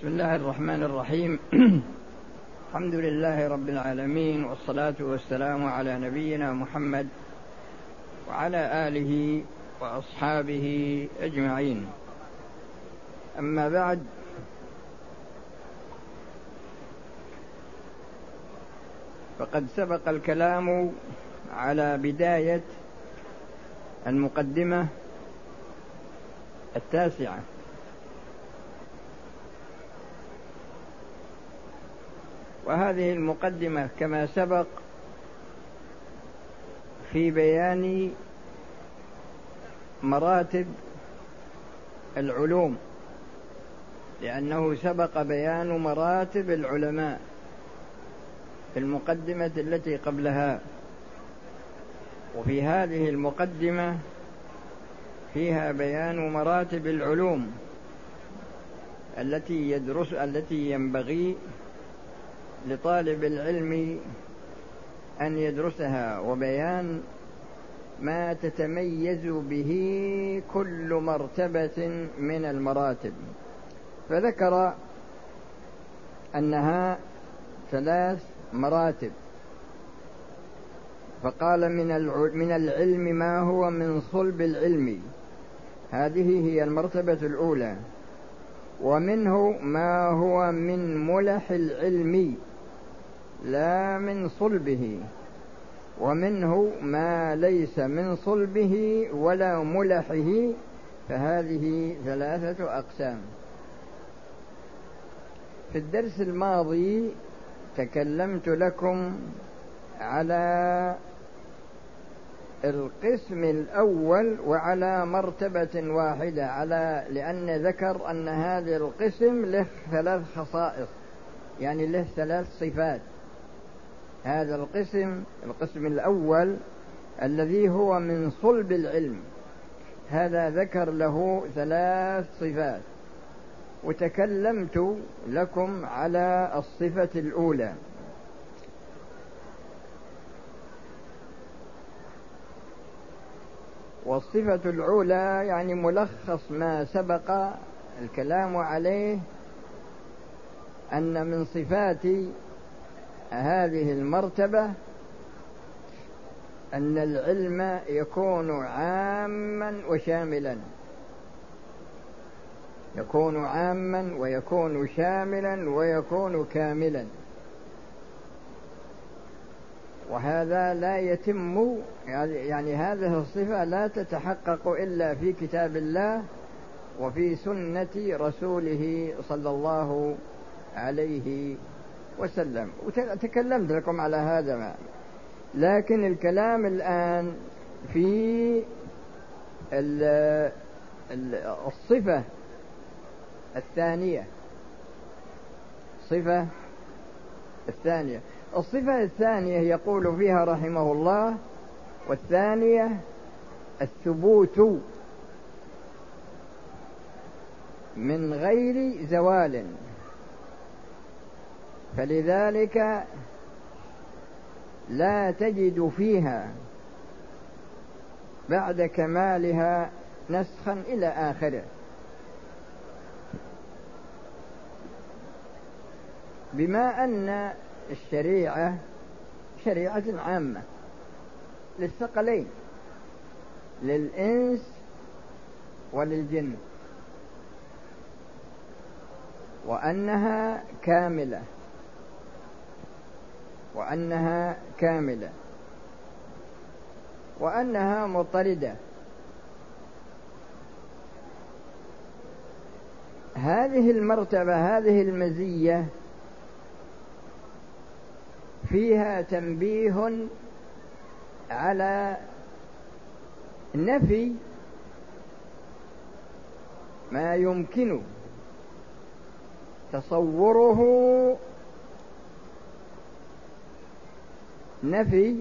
بسم الله الرحمن الرحيم. الحمد لله رب العالمين والصلاة والسلام على نبينا محمد وعلى آله وأصحابه أجمعين. أما بعد فقد سبق الكلام على بداية المقدمة التاسعة. وهذه المقدمة كما سبق في بيان مراتب العلوم لأنه سبق بيان مراتب العلماء في المقدمة التي قبلها. وفي هذه المقدمة فيها بيان مراتب العلوم التي يدرس التي ينبغي لطالب العلم أن يدرسها وبيان ما تتميز به كل مرتبة من المراتب. فذكر أنها ثلاث مراتب. فقال من من العلم ما هو من صلب العلم. هذه هي المرتبة الأولى. ومنه ما هو من ملح العلم. لا من صلبه ومنه ما ليس من صلبه ولا ملحه فهذه ثلاثة أقسام. في الدرس الماضي تكلمت لكم على القسم الأول وعلى مرتبة واحدة على لأن ذكر أن هذا القسم له ثلاث خصائص يعني له ثلاث صفات. هذا القسم القسم الأول الذي هو من صلب العلم. هذا ذكر له ثلاث صفات. وتكلمت لكم على الصفة الأولى. والصفة الأولى يعني ملخص ما سبق الكلام عليه أن من صفات هذه المرتبة أن العلم يكون عاما وشاملا. يكون عاما ويكون شاملا ويكون كاملا. وهذا لا يتم يعني هذه الصفة لا تتحقق إلا في كتاب الله وفي سنة رسوله صلى الله عليه وسلم. وتكلمت لكم على هذا ما. لكن الكلام الآن في الصفة الثانية. صفة الثانية. الصفة الثانية يقول فيها رحمه الله والثانية الثبوت من غير زوال. فلذلك لا تجد فيها بعد كمالها نسخا إلى آخره. بما أن الشريعة شريعة عامة للثقلين للإنس وللجن وأنها كاملة. وأنها كاملة. وأنها مطردة. هذه المرتبة هذه المزية فيها تنبيه على نفي ما يمكن تصوره نفي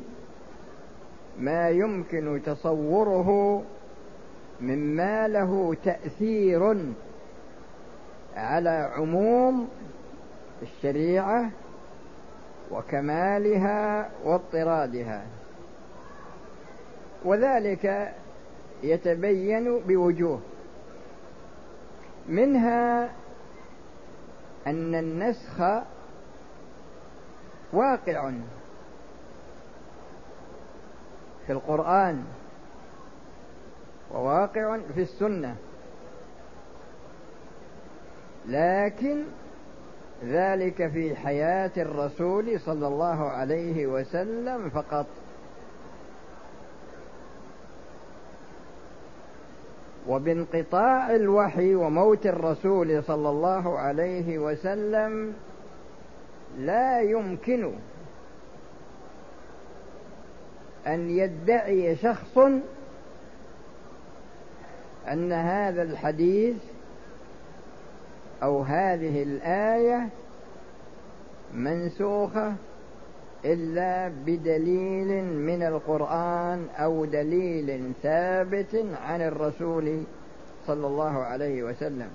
ما يمكن تصوره مما له تأثير على عموم الشريعة وكمالها واضطرادها. وذلك يتبين بوجوه. منها أن النسخ واقع. في القرآن وواقع في السنة. لكن ذلك في حياة الرسول صلى الله عليه وسلم فقط. وبانقطاع الوحي وموت الرسول صلى الله عليه وسلم لا يمكن أن يدعي شخص أن هذا الحديث أو هذه الآية منسوخة إلا بدليل من القرآن أو دليل ثابت عن الرسول صلى الله عليه وسلم.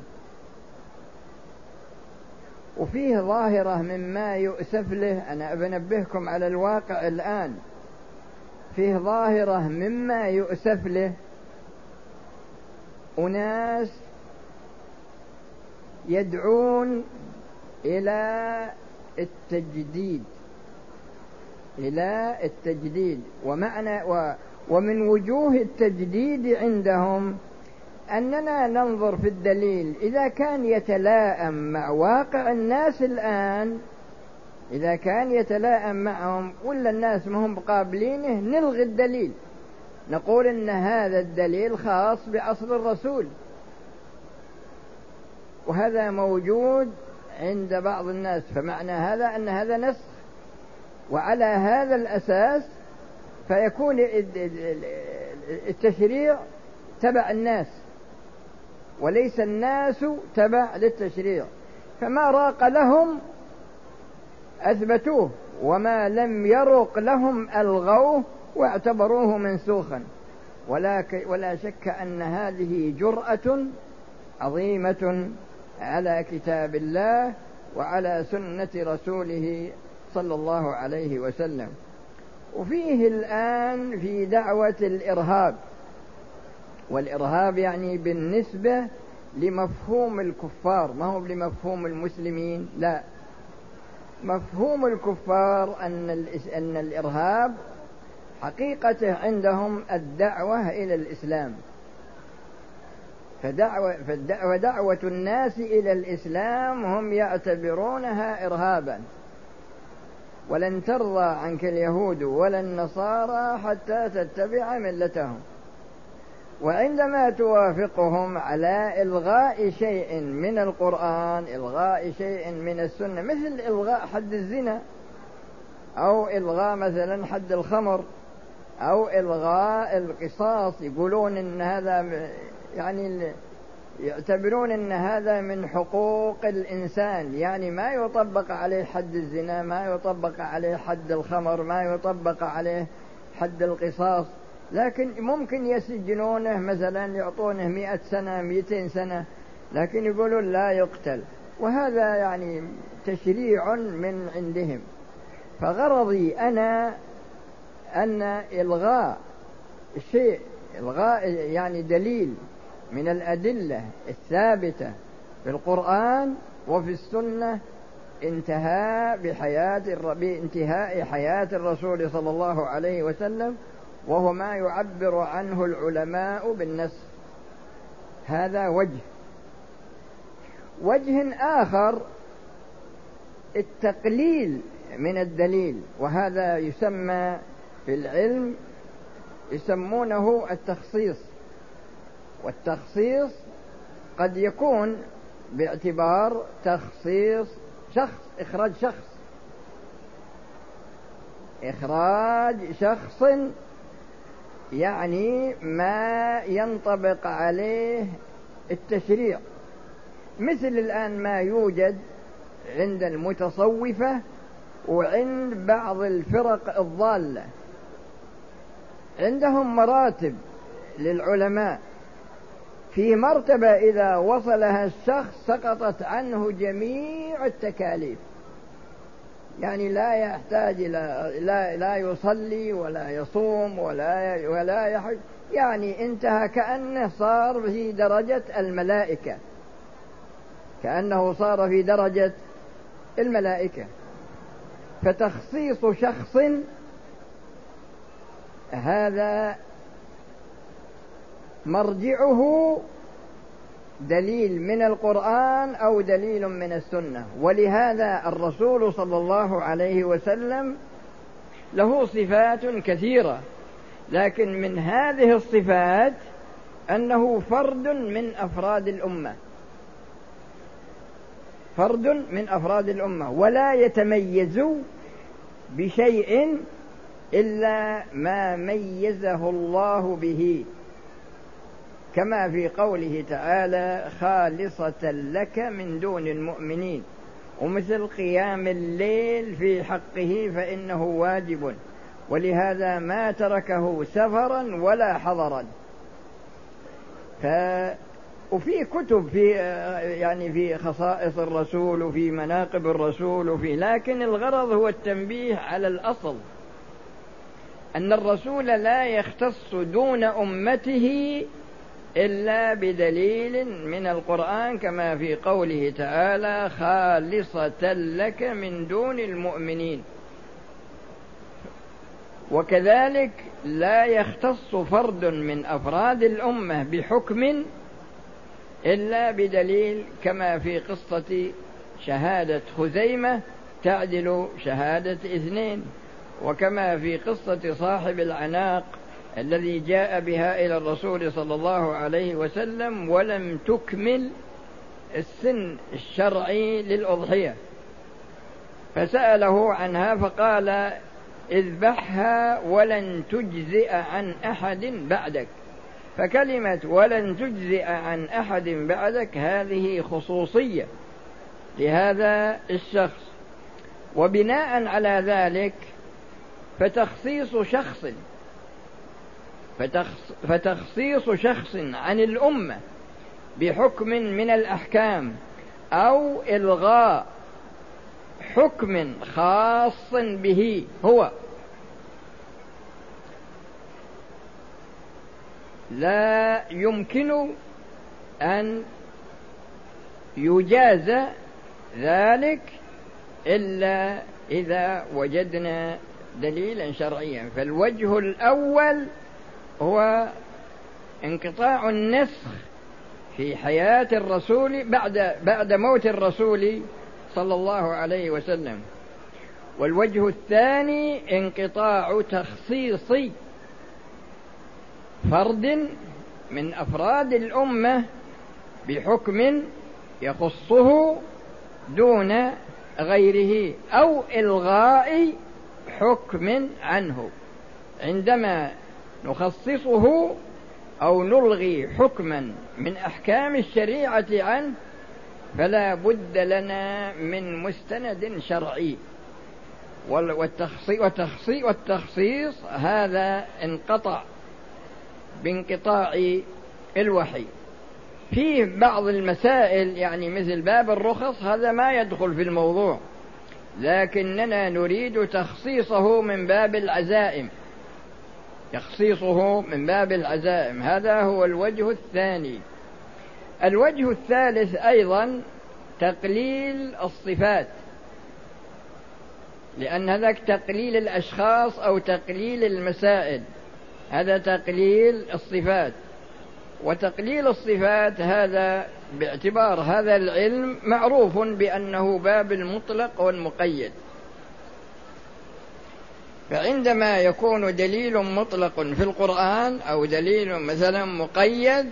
وفيه ظاهرة مما يؤسف له. أنا بنبهكم على الواقع الآن. فيه ظاهرة مما يؤسف له. أناس يدعون إلى التجديد إلى التجديد. ومعنى و ومن وجوه التجديد عندهم أننا ننظر في الدليل. إذا كان يتلائم مع واقع الناس الآن إذا كان يتلائم معهم ولا الناس ما هم قابلينه نلغي الدليل. نقول إن هذا الدليل خاص بعصر الرسول. وهذا موجود عند بعض الناس. فمعنى هذا أن هذا نسخ. وعلى هذا الأساس فيكون التشريع تبع الناس. وليس الناس تبع للتشريع. فما راق لهم أثبتوه وما لم يرق لهم ألغوه واعتبروه منسوخا. ولا, ولا شك أن هذه جرأة عظيمة على كتاب الله وعلى سنة رسوله صلى الله عليه وسلم. وفيه الآن في دعوة الإرهاب. والإرهاب يعني بالنسبة لمفهوم الكفار ما هو لمفهوم المسلمين؟ لا. مفهوم الكفار أن أن الإرهاب حقيقته عندهم الدعوة إلى الإسلام. فدعوة, فدعوة دعوة الناس إلى الإسلام هم يعتبرونها إرهابا. ولن ترضى عنك اليهود ولا النصارى حتى تتبع ملتهم. وعندما توافقهم على إلغاء شيء من القرآن إلغاء شيء من السنة مثل إلغاء حد الزنا أو إلغاء مثلا حد الخمر أو إلغاء القصاص يقولون إن هذا يعني يعتبرون إن هذا من حقوق الإنسان. يعني ما يطبق عليه حد الزنا ما يطبق عليه حد الخمر ما يطبق عليه حد القصاص. لكن ممكن يسجنونه مثلا يعطونه مئة سنة مئتين سنة لكن يقولون لا يقتل. وهذا يعني تشريع من عندهم. فغرضي أنا أن إلغاء شيء إلغاء يعني دليل من الأدلة الثابتة في القرآن وفي السنة انتهاء بحياة بانتهاء حياة الرسول صلى الله عليه وسلم. وهو ما يعبر عنه العلماء بالنسخ هذا وجه. وجه آخر التقليل من الدليل وهذا يسمى في العلم يسمونه التخصيص. والتخصيص قد يكون باعتبار تخصيص شخص إخراج شخص. إخراج شخص يعني ما ينطبق عليه التشريع. مثل الآن ما يوجد عند المتصوفة وعند بعض الفرق الضالة. عندهم مراتب للعلماء. في مرتبة إذا وصلها الشخص سقطت عنه جميع التكاليف. يعني لا يحتاج إلى لا, لا يصلي ولا يصوم ولا ولا يحج. يعني انتهى كأنه صار في درجة الملائكة. كأنه صار في درجة الملائكة. فتخصيص شخص هذا مرجعه دليل من القرآن أو دليل من السنة. ولهذا الرسول صلى الله عليه وسلم له صفات كثيرة. لكن من هذه الصفات أنه فرد من أفراد الأمة. فرد من أفراد الأمة. ولا يتميز بشيء إلا ما ميزه الله به. كما في قوله تعالى خالصة لك من دون المؤمنين ومثل قيام الليل في حقه فإنه واجب ولهذا ما تركه سفرا ولا حضرا. ف وفي كتب في يعني في خصائص الرسول وفي مناقب الرسول وفي لكن الغرض هو التنبيه على الأصل. أن الرسول لا يختص دون أمته إلا بدليل من القرآن كما في قوله تعالى خالصة لك من دون المؤمنين. وكذلك لا يختص فرد من أفراد الأمة بحكم إلا بدليل كما في قصة شهادة خزيمة تعدل شهادة اثنين. وكما في قصة صاحب العناق الذي جاء بها إلى الرسول صلى الله عليه وسلم ولم تكمل السن الشرعي للأضحية. فسأله عنها فقال إذبحها ولن تجزئ عن أحد بعدك. فكلمة ولن تجزئ عن أحد بعدك هذه خصوصية لهذا الشخص. وبناء على ذلك فتخصيص شخص فتخصيص شخص عن الأمة بحكم من الأحكام أو إلغاء حكم خاص به هو. لا يمكن أن يجاز ذلك إلا إذا وجدنا دليلا شرعيا. فالوجه الأول هو انقطاع النسخ في حياة الرسول بعد بعد موت الرسول صلى الله عليه وسلم. والوجه الثاني انقطاع تخصيص فرد من أفراد الأمة بحكم يخصه دون غيره أو إلغاء حكم عنه. عندما نخصصه أو نلغي حكما من أحكام الشريعة عنه فلا بد لنا من مستند شرعي. والتخصيص, والتخصيص, والتخصيص هذا انقطع بانقطاع الوحي. فيه بعض المسائل يعني مثل باب الرخص هذا ما يدخل في الموضوع. لكننا نريد تخصيصه من باب العزائم. تخصيصه من باب العزائم. هذا هو الوجه الثاني. الوجه الثالث أيضا تقليل الصفات لأن هذاك تقليل الأشخاص أو تقليل المسائل هذا تقليل الصفات. وتقليل الصفات هذا باعتبار هذا العلم معروف بأنه باب المطلق والمقيد. فعندما يكون دليل مطلق في القرآن أو دليل مثلا مقيد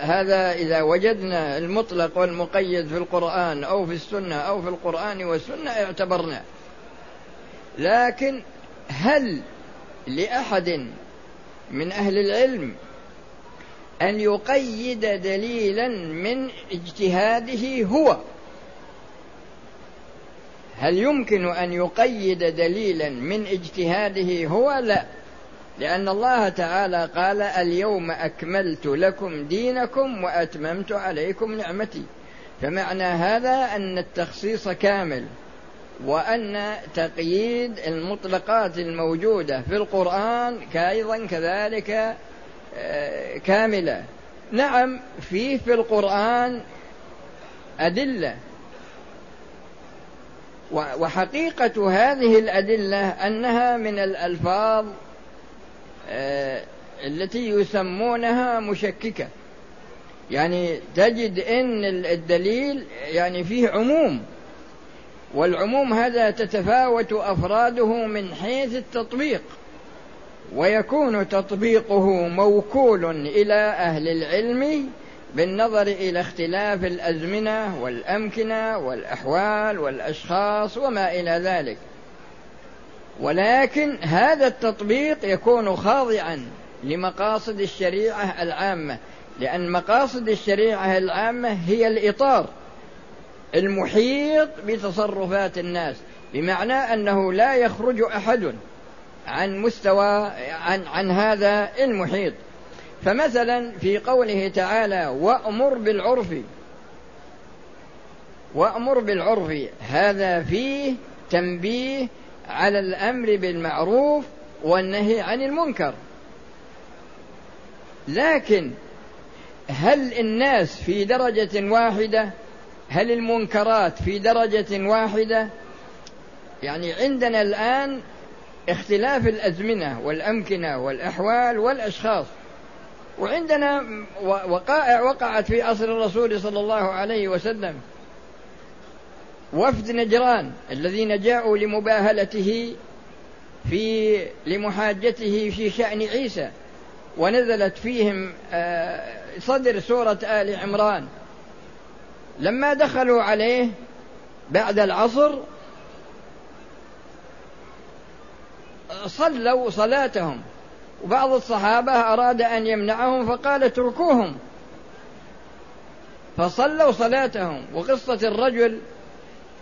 هذا إذا وجدنا المطلق والمقيد في القرآن أو في السنة أو في القرآن والسنة اعتبرنا. لكن هل لأحد من أهل العلم أن يقيد دليلا من اجتهاده هو؟ هل يمكن أن يقيد دليلا من اجتهاده هو؟ لا. لأن الله تعالى قال اليوم أكملت لكم دينكم وأتممت عليكم نعمتي. فمعنى هذا أن التخصيص كامل وأن تقييد المطلقات الموجودة في القرآن أيضا كذلك آه، كاملة. نعم في في القرآن أدلة. وحقيقة هذه الأدلة أنها من الألفاظ آه، التي يسمونها مشككة. يعني تجد إن الدليل يعني فيه عموم والعموم هذا تتفاوت أفراده من حيث التطبيق ويكون تطبيقه موكول إلى أهل العلم بالنظر إلى اختلاف الأزمنة والأمكنة والأحوال والأشخاص وما إلى ذلك. ولكن هذا التطبيق يكون خاضعا لمقاصد الشريعة العامة لأن مقاصد الشريعة العامة هي الإطار المحيط بتصرفات الناس بمعنى أنه لا يخرج أحد عن مستوى عن, عن هذا المحيط. فمثلا في قوله تعالى وأمر بالعرف وأمر بالعرف هذا فيه تنبيه على الأمر بالمعروف والنهي عن المنكر. لكن هل الناس في درجة واحدة هل المنكرات في درجة واحدة؟ يعني عندنا الآن اختلاف الأزمنة والأمكنة والأحوال والأشخاص. وعندنا وقائع وقعت في عصر الرسول صلى الله عليه وسلم. وفد نجران الذين جاءوا لمباهلته في لمحاجته في شأن عيسى ونزلت فيهم آه، صدر سورة آل عمران. لما دخلوا عليه بعد العصر صلوا صلاتهم. وبعض الصحابة أراد أن يمنعهم فقال اتركوهم. فصلوا صلاتهم. وقصة الرجل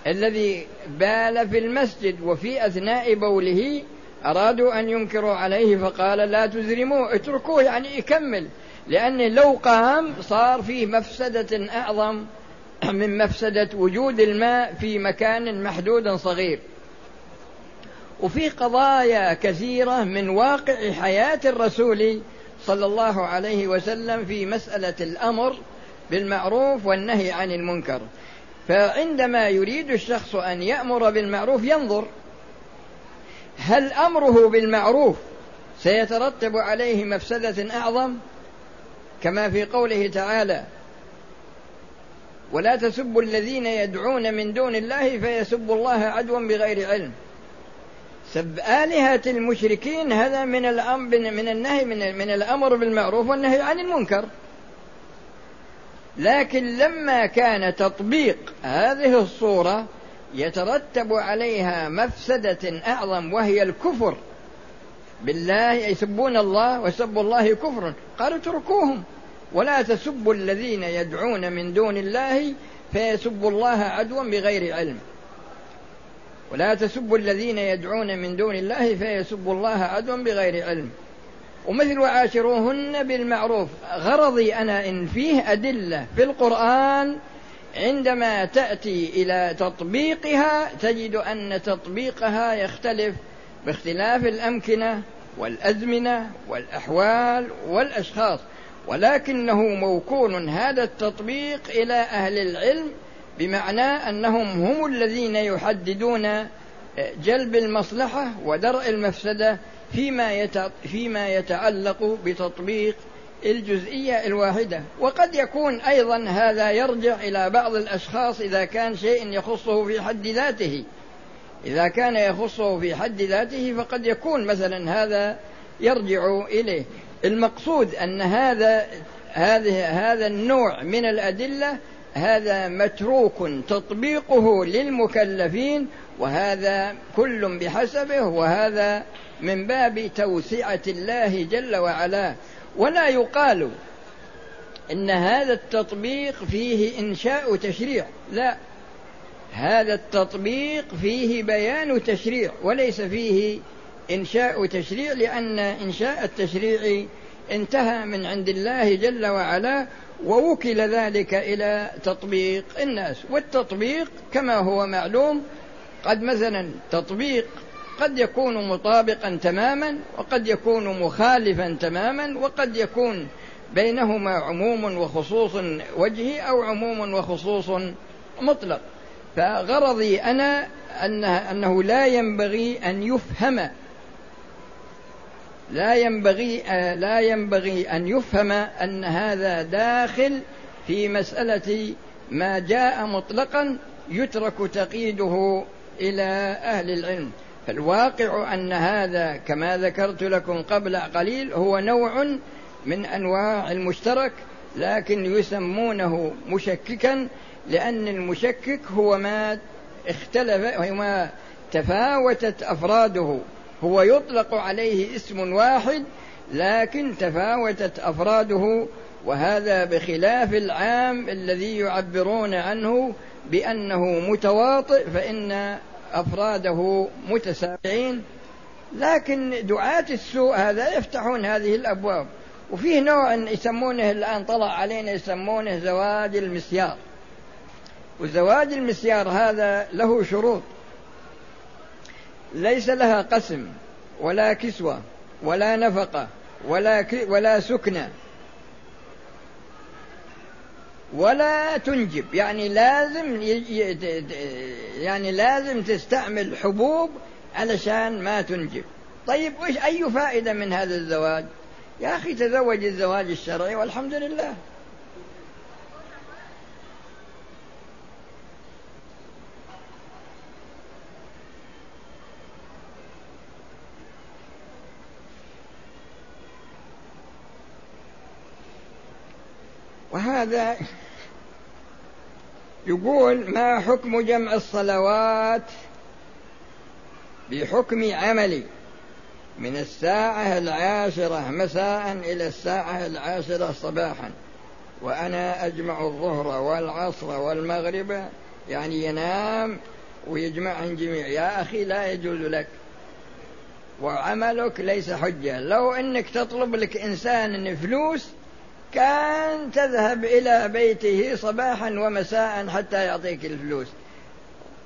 الذي بال في المسجد وفي أثناء بوله أرادوا أن ينكروا عليه فقال لا تزرموه اتركوه يعني يكمل. لأن لو قام صار فيه مفسدة أعظم من مفسدة وجود الماء في مكان محدود صغير. وفي قضايا كثيرة من واقع حياة الرسول صلى الله عليه وسلم في مسألة الأمر بالمعروف والنهي عن المنكر. فعندما يريد الشخص أن يأمر بالمعروف ينظر هل أمره بالمعروف سيترتب عليه مفسدة أعظم؟ كما في قوله تعالى ولا تسبوا الذين يدعون من دون الله فيسبوا الله عدوا بغير علم. سب آلهة المشركين هذا من الأمر من النهي من, من الأمر بالمعروف والنهي عن المنكر. لكن لما كان تطبيق هذه الصورة يترتب عليها مفسدة أعظم وهي الكفر. بالله يسبون الله وسب الله كفر قالوا اتركوهم. ولا تسبوا الذين يدعون من دون الله فيسبوا الله عدوا بغير علم. ولا تسبوا الذين يدعون من دون الله فيسبوا الله عدوا بغير علم. ومثل وعاشروهن بالمعروف. غرضي أنا إن فيه أدلة في القرآن عندما تأتي إلى تطبيقها تجد أن تطبيقها يختلف باختلاف الأمكنة والأزمنة والأحوال والأشخاص. ولكنه موكول هذا التطبيق إلى أهل العلم بمعنى أنهم هم الذين يحددون جلب المصلحة ودرء المفسدة فيما فيما يتعلق بتطبيق الجزئية الواحدة. وقد يكون أيضا هذا يرجع إلى بعض الأشخاص إذا كان شيء يخصه في حد ذاته. إذا كان يخصه في حد ذاته فقد يكون مثلا هذا يرجع إليه. المقصود أن هذا هذه هذا النوع من الأدلة هذا متروك تطبيقه للمكلفين وهذا كل بحسبه وهذا من باب توسعة الله جل وعلا. ولا يقال إن هذا التطبيق فيه إنشاء تشريع لا. هذا التطبيق فيه بيان تشريع وليس فيه إنشاء تشريع لأن إنشاء التشريع انتهى من عند الله جل وعلا ووكل ذلك إلى تطبيق الناس. والتطبيق كما هو معلوم قد مثلا تطبيق قد يكون مطابقا تماما وقد يكون مخالفا تماما وقد يكون بينهما عموم وخصوص وجهي أو عموم وخصوص مطلق. فغرضي أنا أنه, أنه لا ينبغي أن يفهم لا ينبغي لا ينبغي أن يفهم أن هذا داخل في مسألة ما جاء مطلقا يترك تقييده إلى أهل العلم. فالواقع أن هذا كما ذكرت لكم قبل قليل هو نوع من أنواع المشترك لكن يسمونه مشككا لأن المشكك هو ما اختلف هو ما تفاوتت أفراده. هو يطلق عليه اسم واحد لكن تفاوتت أفراده وهذا بخلاف العام الذي يعبرون عنه بأنه متواطئ فإن أفراده متسابعين لكن دعاة السوء هذا يفتحون هذه الأبواب. وفيه نوع يسمونه الآن طلع علينا يسمونه زواج المسيار. وزواج المسيار هذا له شروط. ليس لها قسم ولا كسوة ولا نفقة ولا ولا سكنة. ولا تنجب يعني لازم يعني لازم تستعمل حبوب علشان ما تنجب. طيب وش أي فائدة من هذا الزواج؟ يا أخي تزوج الزواج الشرعي والحمد لله. وهذا يقول ما حكم جمع الصلوات بحكم عملي من الساعة العاشرة مساء إلى الساعة العاشرة صباحا وأنا أجمع الظهر والعصر والمغرب يعني ينام ويجمعهم جميع يا أخي لا يجوز لك. وعملك ليس حجة. لو أنك تطلب لك إنسان فلوس كان تذهب إلى بيته صباحا ومساء حتى يعطيك الفلوس.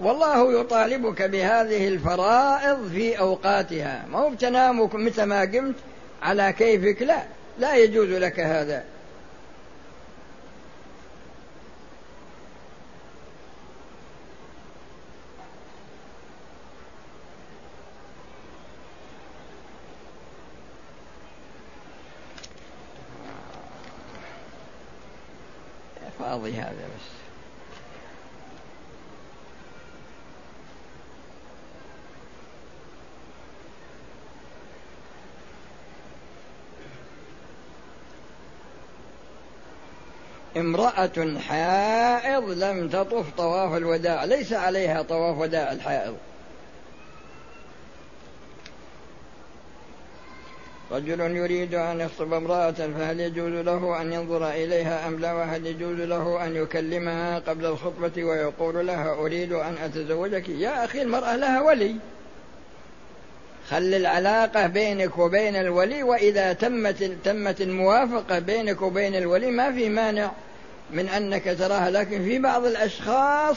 والله يطالبك بهذه الفرائض في أوقاتها. ما هو بتنام متى ما قمت على كيفك؟ لا لا يجوز لك هذا. فاضي هذا بس. امرأة حائض لم تطف طواف الوداع ليس عليها طواف وداع الحائض. رجل يريد أن يخطب امرأة فهل يجوز له أن ينظر إليها أم لا؟ وهل يجوز له أن يكلمها قبل الخطبة ويقول لها أريد أن أتزوجك؟ يا أخي المرأة لها ولي. خل العلاقة بينك وبين الولي وإذا تمت تمت الموافقة بينك وبين الولي ما في مانع من أنك تراها. لكن في بعض الأشخاص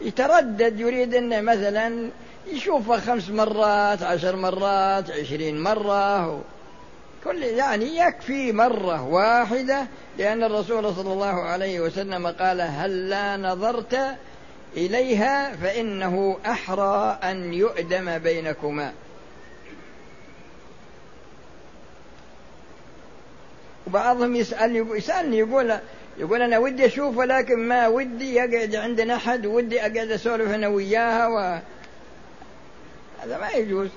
يتردد يريد أن مثلا يشوفها خمس مرات عشر مرات عشرين مرة كل يعني يكفي مرة واحدة لأن الرسول صلى الله عليه وسلم قال هل لا نظرت إليها فإنه أحرى أن يؤدم بينكما. وبعضهم يسأل يسألني يقول يقول أنا ودي أشوف ولكن ما ودي يقعد عندنا أحد ودي أقعد أسولف أنا وياها و... هذا ما يجوز.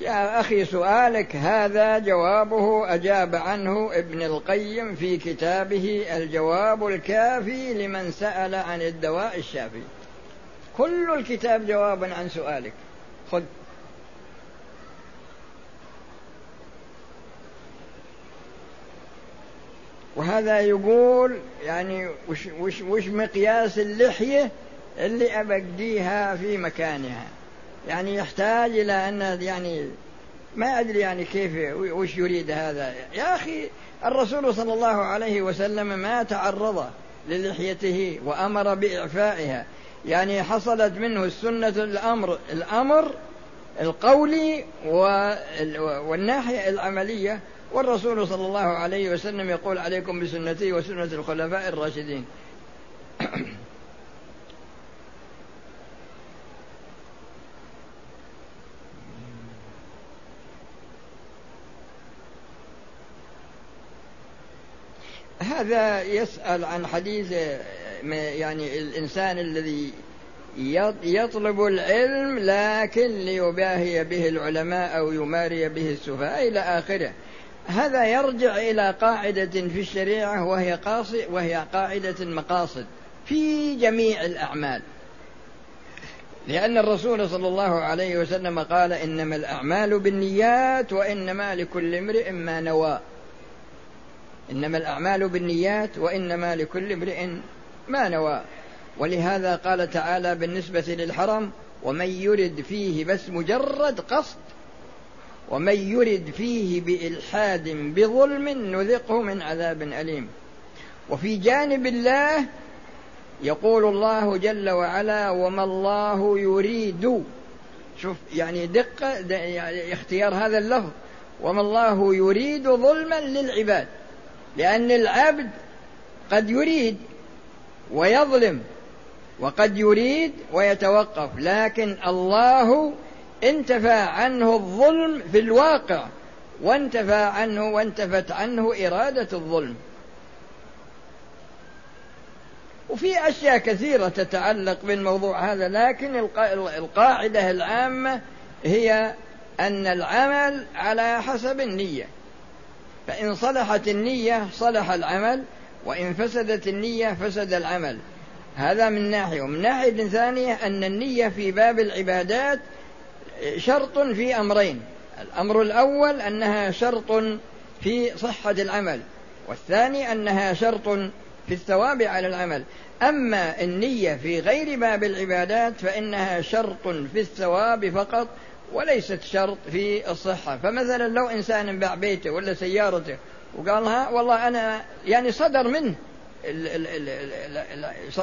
يا أخي سؤالك هذا جوابه أجاب عنه ابن القيم في كتابه الجواب الكافي لمن سأل عن الدواء الشافي. كل الكتاب جوابا عن سؤالك. خذ. وهذا يقول يعني وش, وش, وش مقياس اللحية اللي أبقيها في مكانها. يعني يحتاج إلى أن يعني ما أدري يعني كيف وش يريد هذا. يا أخي الرسول صلى الله عليه وسلم ما تعرض للحيته وأمر بإعفائها. يعني حصلت منه السنة الأمر الأمر القولي والناحية العملية. والرسول صلى الله عليه وسلم يقول عليكم بسنتي وسنة الخلفاء الراشدين. هذا يسأل عن حديث يعني الإنسان الذي يطلب العلم لكن ليباهي به العلماء أو يماري به السفهاء إلى آخره. هذا يرجع إلى قاعدة في الشريعة وهي قاصد وهي قاعدة المقاصد في جميع الأعمال. لأن الرسول صلى الله عليه وسلم قال إنما الأعمال بالنيات وإنما لكل امرئ ما نوى. إنما الأعمال بالنيات وإنما لكل امرئ ما نوى. ولهذا قال تعالى بالنسبة للحرم ومن يرد فيه بس مجرد قصد ومن يرد فيه بإلحاد بظلم نذقه من عذاب أليم. وفي جانب الله يقول الله جل وعلا وما الله يريد شوف يعني دقة يعني اختيار هذا اللفظ. وما الله يريد ظلما للعباد لأن العبد قد يريد ويظلم وقد يريد ويتوقف لكن الله انتفى عنه الظلم في الواقع وانتفى عنه وانتفت عنه إرادة الظلم. وفي أشياء كثيرة تتعلق بالموضوع هذا لكن القاعدة العامة هي أن العمل على حسب النية. فإن صلحت النية صلح العمل وإن فسدت النية فسد العمل. هذا من ناحية. ومن ناحية ثانية أن النية في باب العبادات شرط في أمرين. الأمر الأول أنها شرط في صحة العمل والثاني أنها شرط في الثواب على العمل. أما النية في غير باب العبادات فإنها شرط في الثواب فقط وليست شرط في الصحة. فمثلا لو إنسان باع بيته ولا سيارته وقال ها والله أنا يعني صدر منه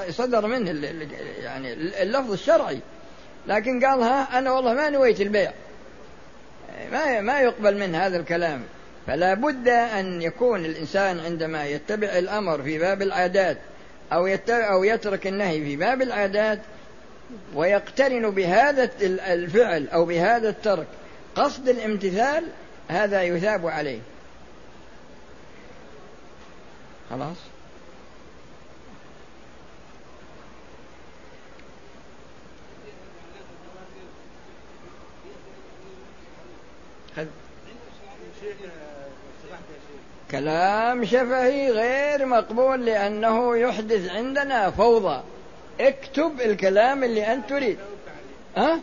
صدر منه يعني اللفظ الشرعي. لكن قال ها أنا والله ما نويت البيع. ما ما يقبل من هذا الكلام. فلا بد أن يكون الإنسان عندما يتبع الأمر في باب العادات أو أو يترك النهي في باب العادات ويقترن بهذا الفعل أو بهذا الترك قصد الامتثال هذا يثاب عليه. خلاص؟ كلام شفهي غير مقبول لأنه يحدث عندنا فوضى. اكتب الكلام اللي أنت تريد. ها؟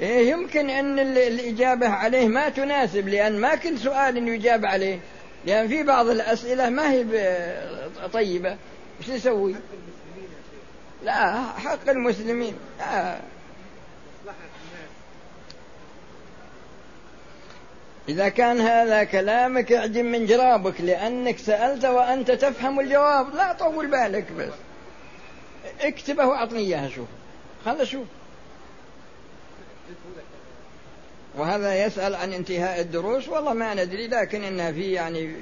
إيه يمكن أن الإجابة عليه ما تناسب لأن ما كل سؤال يجاب عليه. لأن في بعض الأسئلة ما هي طيبة. وش نسوي؟ لا حق المسلمين. لا إذا كان هذا كلامك اعجم من جرابك لأنك سألت وأنت تفهم الجواب. لا طول بالك بس. اكتبه واعطني إياها شوف. خل أشوف وهذا يسأل عن انتهاء الدروس والله ما ندري لكن انها في يعني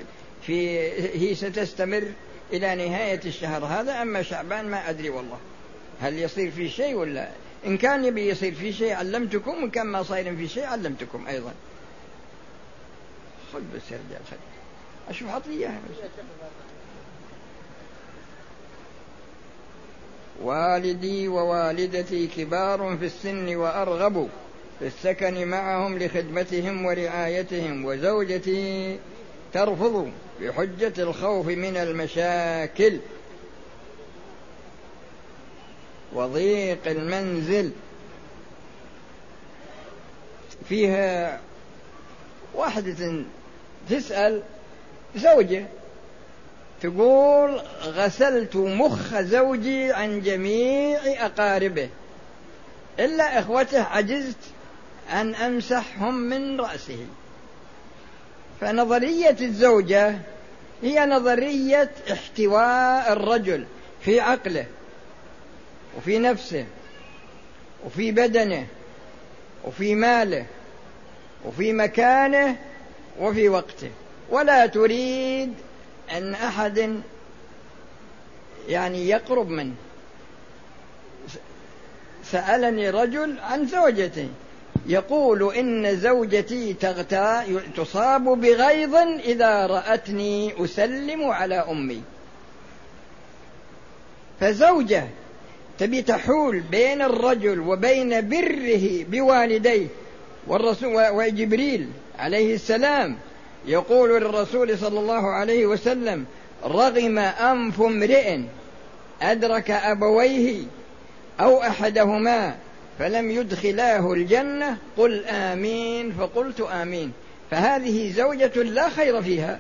في هي ستستمر إلى نهاية الشهر هذا أما شعبان ما أدري والله. هل يصير في شيء ولا؟ إن كان يبي يصير في شيء علمتكم وإن كان ما صاير في شيء علمتكم أيضا. خذ بس يا رجال خذ. أشوف عطني إياها. والدي ووالدتي كبار في السن وأرغب في السكن معهم لخدمتهم ورعايتهم وزوجتي ترفض بحجة الخوف من المشاكل. وضيق المنزل فيها واحدة تسأل زوجة تقول غسلت مخ زوجي عن جميع أقاربه. إلا إخوته عجزت أن أمسحهم من رأسه. فنظرية الزوجة هي نظرية احتواء الرجل في عقله وفي نفسه وفي بدنه وفي ماله وفي مكانه وفي وقته. ولا تريد أن أحد يعني يقرب منه. سألني رجل عن زوجته يقول إن زوجتي تغتى تصاب بغيظ إذا رأتني أسلم على أمي. فزوجة تبي تحول بين الرجل وبين بره بوالديه والرسول وجبريل عليه السلام. يقول للرسول صلى الله عليه وسلم رغم أنف امرئ أدرك أبويه أو أحدهما فلم يدخلاه الجنة قل آمين فقلت آمين. فهذه زوجة لا خير فيها.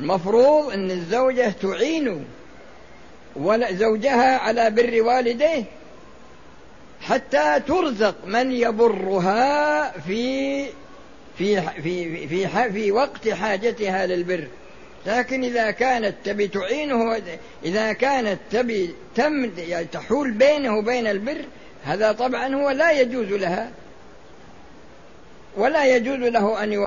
المفروض أن الزوجة تعين زوجها على بر والديه حتى ترزق من يبرها في في في في, في وقت حاجتها للبر. لكن إذا كانت تبي تعينه إذا كانت تبي تم يعني تحول بينه وبين البر هذا طبعا هو لا يجوز لها. ولا يجوز له أن